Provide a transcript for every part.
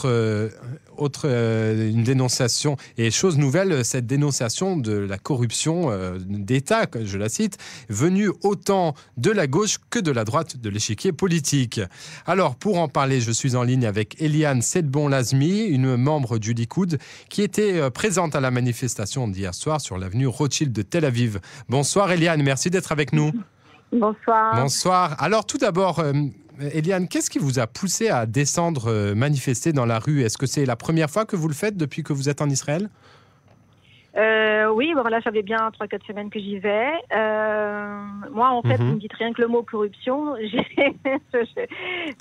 autre, euh, autre euh, une dénonciation et chose nouvelle, cette dénonciation de la corruption euh, d'État, je la cite, venue autant de la gauche que de la droite de l'échiquier politique. Alors, pour en parler, je suis en ligne avec Eliane Sedbon-Lazmi, une membre du Likoud, qui était présente à la manifestation d'hier soir sur l'avenue Rothschild de Tel Aviv. Bonsoir Eliane, merci d'être avec nous. Bonsoir. Bonsoir. Alors tout d'abord, Eliane, qu'est-ce qui vous a poussé à descendre euh, manifester dans la rue? Est-ce que c'est la première fois que vous le faites depuis que vous êtes en Israël? Euh, oui, bon, là, ça fait bien 3-4 semaines que j'y vais. Euh, moi, en fait, mhm. vous me dites rien que le mot corruption, je,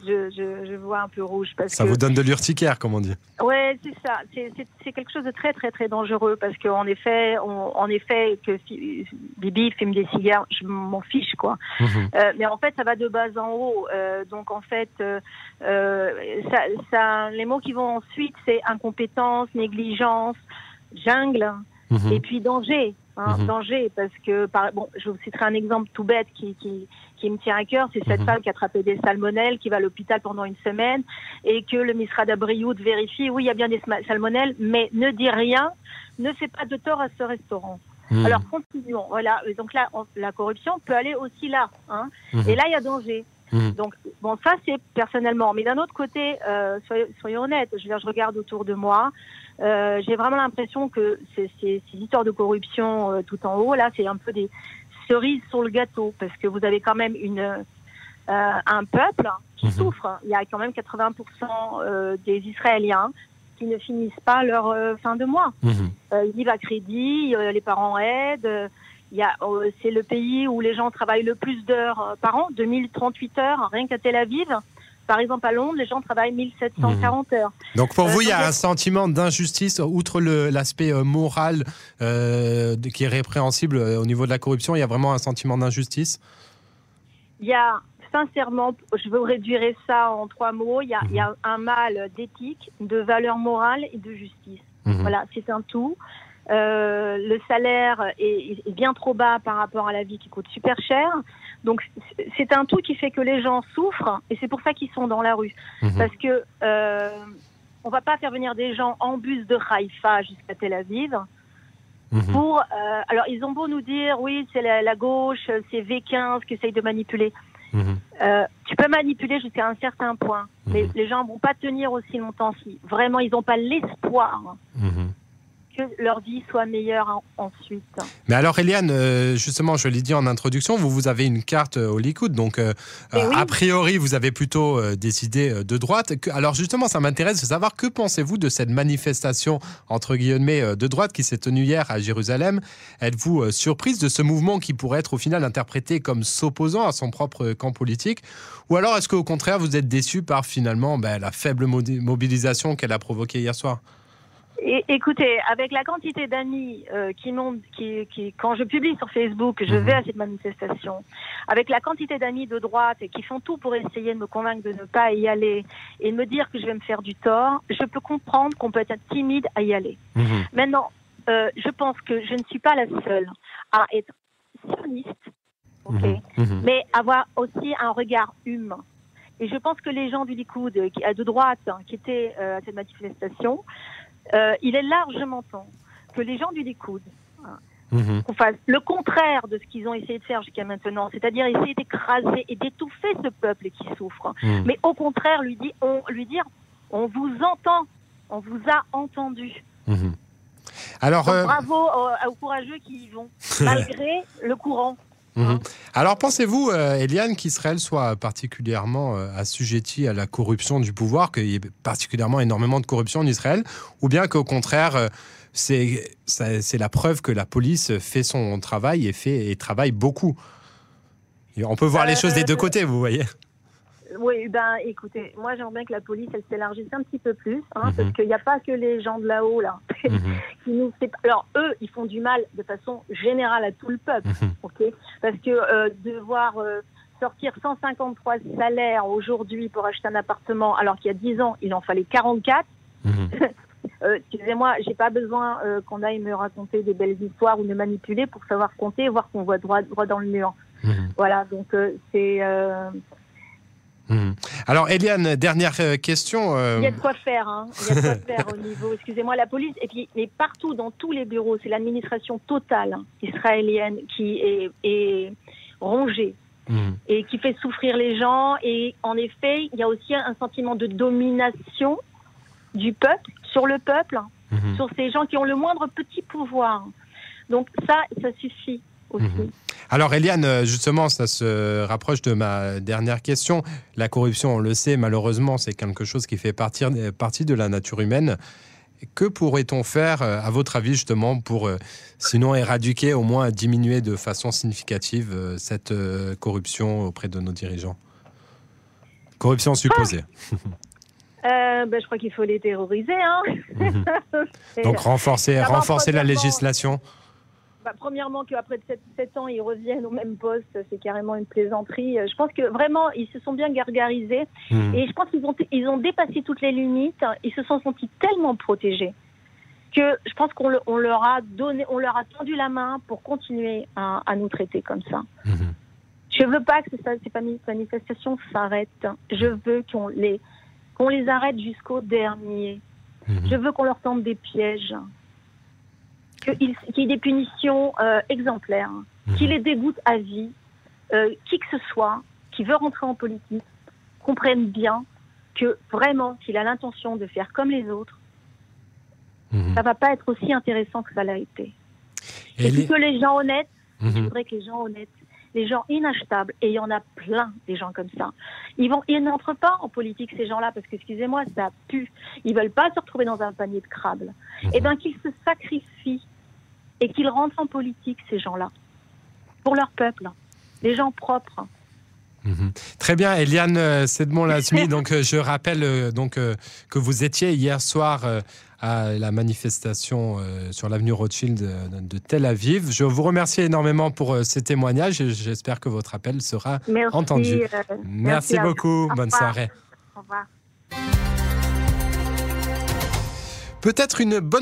je, je, vois un peu rouge. Parce ça vous donne de l'urticaire, comme on dit. Oui, c'est ça. C'est quelque chose de très, très, très dangereux parce qu'en effet, en effet, que Bibi fume des cigares, je m'en fiche, quoi. Mhm. Euh, mais en fait, ça va de bas en haut. Euh, donc, en fait, ça, ça, les mots qui vont ensuite, c'est incompétence, négligence, jungle. Mhm. Et puis danger, hein, mhm. danger, parce que, par, bon, je vous citerai un exemple tout bête qui, qui, qui me tient à cœur, c'est cette mhm. femme qui a attrapé des salmonelles, qui va à l'hôpital pendant une semaine, et que le Misra d'Abrioud vérifie, oui, il y a bien des salmonelles, mais ne dit rien, ne fait pas de tort à ce restaurant. Alors continuons. Voilà. Donc là, la corruption peut aller aussi là. Hein. Et là, il y a danger. Donc bon, ça c'est personnellement. Mais d'un autre côté, euh, soyons, soyons, honnêtes. Je je regarde autour de moi. Euh, j'ai vraiment l'impression que ces, ces, histoires de corruption euh, tout en haut, là, c'est un peu des cerises sur le gâteau, parce que vous avez quand même une, euh, un peuple qui mhm. souffre. Il y a quand même 80% des Israéliens qui ne finissent pas leur fin de mois. Mhm. ils vivent à crédit, les parents aident. C'est le pays où les gens travaillent le plus d'heures par an, 2038 heures, rien qu'à Tel Aviv. Par exemple, à Londres, les gens travaillent 1740 heures. Donc pour vous, il y a euh, un sentiment d'injustice, outre l'aspect euh, moral euh, qui est répréhensible au niveau de la corruption, il y a vraiment un sentiment d'injustice? Il y a, sincèrement, je veux réduire ça en trois mots, il y a, il y a un mal d'éthique, de valeur morale et de justice. Mhm. Voilà, c'est un tout. Le salaire est, bien trop bas par rapport à la vie qui coûte super cher. Donc c'est un tout qui fait que les gens souffrent et c'est pour ça qu'ils sont dans la rue. Mhm. Parce que euh, on va pas faire venir des gens en bus de Haïfa jusqu'à Tel Aviv. Mhm. Pour, euh, alors ils ont beau nous dire oui c'est la, gauche, c'est V15 qui essaye de manipuler. Mhm. Euh, tu peux manipuler jusqu'à un certain point, mais les gens vont pas tenir aussi longtemps si vraiment ils n'ont pas l'espoir leur vie soit meilleure ensuite. Mais alors, Eliane, euh, justement, je l'ai dit en introduction, vous, vous avez une carte euh, au Likoud, donc euh, a priori, vous avez plutôt décidé de droite. Alors, justement, ça m'intéresse de savoir que pensez-vous de cette manifestation, entre guillemets, de droite qui s'est tenue hier à Jérusalem? Êtes-vous surprise de ce mouvement qui pourrait être au final interprété comme s'opposant à son propre camp politique? Ou alors, est-ce qu'au contraire, vous êtes déçu par finalement ben, la faible mobilisation qu'elle a provoquée hier soir? Écoutez, avec la quantité d'amis euh, qui m'ont, qui, qui, quand je publie sur Facebook, je mhm. vais à cette manifestation, avec la quantité d'amis de droite qui font tout pour essayer de me convaincre de ne pas y aller et de me dire que je vais me faire du tort, je peux comprendre qu'on peut être timide à y aller. Mhm. Maintenant, euh, je pense que je ne suis pas la seule à être sioniste, okay, mhm. mais avoir aussi un regard humain. Et je pense que les gens du Likoud, qui, de droite, hein, qui étaient euh, à cette manifestation, euh, il est largement temps que les gens du Likoud hein, mhm. fasse le contraire de ce qu'ils ont essayé de faire jusqu'à maintenant, c'est-à-dire essayer d'écraser et d'étouffer ce peuple qui souffre, mhm. mais au contraire lui, dit, on, lui dire on vous entend, on vous a entendu. Mhm. Alors, euh, bravo aux, aux, courageux qui y vont, malgré le courant. Mhm. Hein Alors pensez-vous, euh, Eliane, qu'Israël soit particulièrement euh, assujetti à la corruption du pouvoir, qu'il y ait particulièrement énormément de corruption en Israël, ou bien qu'au contraire, euh, c'est la preuve que la police fait son travail et, fait, et travaille beaucoup? On peut voir les choses des deux côtés, vous voyez oui, ben écoutez, moi j'aimerais bien que la police elle s'élargisse un petit peu plus, hein, mhm. parce qu'il n'y a pas que les gens de là-haut là. Mhm. qui nous... Alors eux, ils font du mal de façon générale à tout le peuple, mhm. ok? Parce que euh, devoir euh, sortir 153 salaires aujourd'hui pour acheter un appartement, alors qu'il y a 10 ans il en fallait 44. Euh, excusez-moi, j'ai pas besoin euh, qu'on aille me raconter des belles histoires ou me manipuler pour savoir compter voir qu'on voit droit, droit dans le mur. Voilà, donc c'est Mhm. Alors, Eliane, dernière question. Il y a de quoi faire, hein. Il y a de quoi faire au niveau, excusez-moi, la police. Et puis, mais partout, dans tous les bureaux, c'est l'administration totale israélienne qui est, rongée mhm. et qui fait souffrir les gens. Et en effet, il y a aussi un sentiment de domination du peuple sur le peuple, mhm. sur ces gens qui ont le moindre petit pouvoir. Donc ça, ça suffit aussi. Mhm. Alors Eliane, justement, ça se rapproche de ma dernière question. La corruption, on le sait, malheureusement, c'est quelque chose qui fait partie, partie de la nature humaine. Que pourrait-on faire, euh, à votre avis, justement, pour euh, sinon éradiquer, au moins diminuer de façon significative euh, cette corruption auprès de nos dirigeants? Corruption supposée. Euh, ben, je crois qu'il faut les terroriser. Hein. Mhm. Donc renforcer, renforcer la législation bah, Premièrement, qu'après 7, 7, ans, ils reviennent au même poste, c'est carrément une plaisanterie. Je pense que vraiment, ils se sont bien gargarisés. Mhm. Et je pense qu'ils ont, ils ont dépassé toutes les limites. Ils se sont sentis tellement protégés que je pense qu'on on leur a donné, on leur a tendu la main pour continuer à, à nous traiter comme ça. Mhm. Je veux pas que ces manifestations s'arrêtent. Je veux qu'on les qu'on les arrête jusqu'au dernier. Mhm. Je veux qu'on leur tente des pièges, qu'il y ait des punitions euh, exemplaires, qui les dégoûtent à vie. Euh, qui que ce soit qui veut rentrer en politique comprenne bien que vraiment, s'il a l'intention de faire comme les autres, mhm. ça va pas être aussi intéressant que ça l'a été. Et, que les gens honnêtes, je voudrais que les gens honnêtes les gens inachetables, et il y en a plein des gens comme ça. Ils vont, ils n'entrent pas en politique ces gens-là parce que, excusez-moi, ça pue. Ils veulent pas se retrouver dans un panier de crabes. Mhm. Et eh bien qu'ils se sacrifient et qu'ils rentrent en politique ces gens-là pour leur peuple, des gens propres. Mhm. Très bien, Eliane euh, Sedmon-Lasmi. donc, euh, je rappelle euh, donc que vous étiez hier soir à la manifestation sur l'avenue Rothschild de Tel Aviv. Je vous remercie énormément pour ces témoignages et j'espère que votre appel sera entendu. merci, beaucoup. Bonne soirée. Au revoir. Peut-être une bonne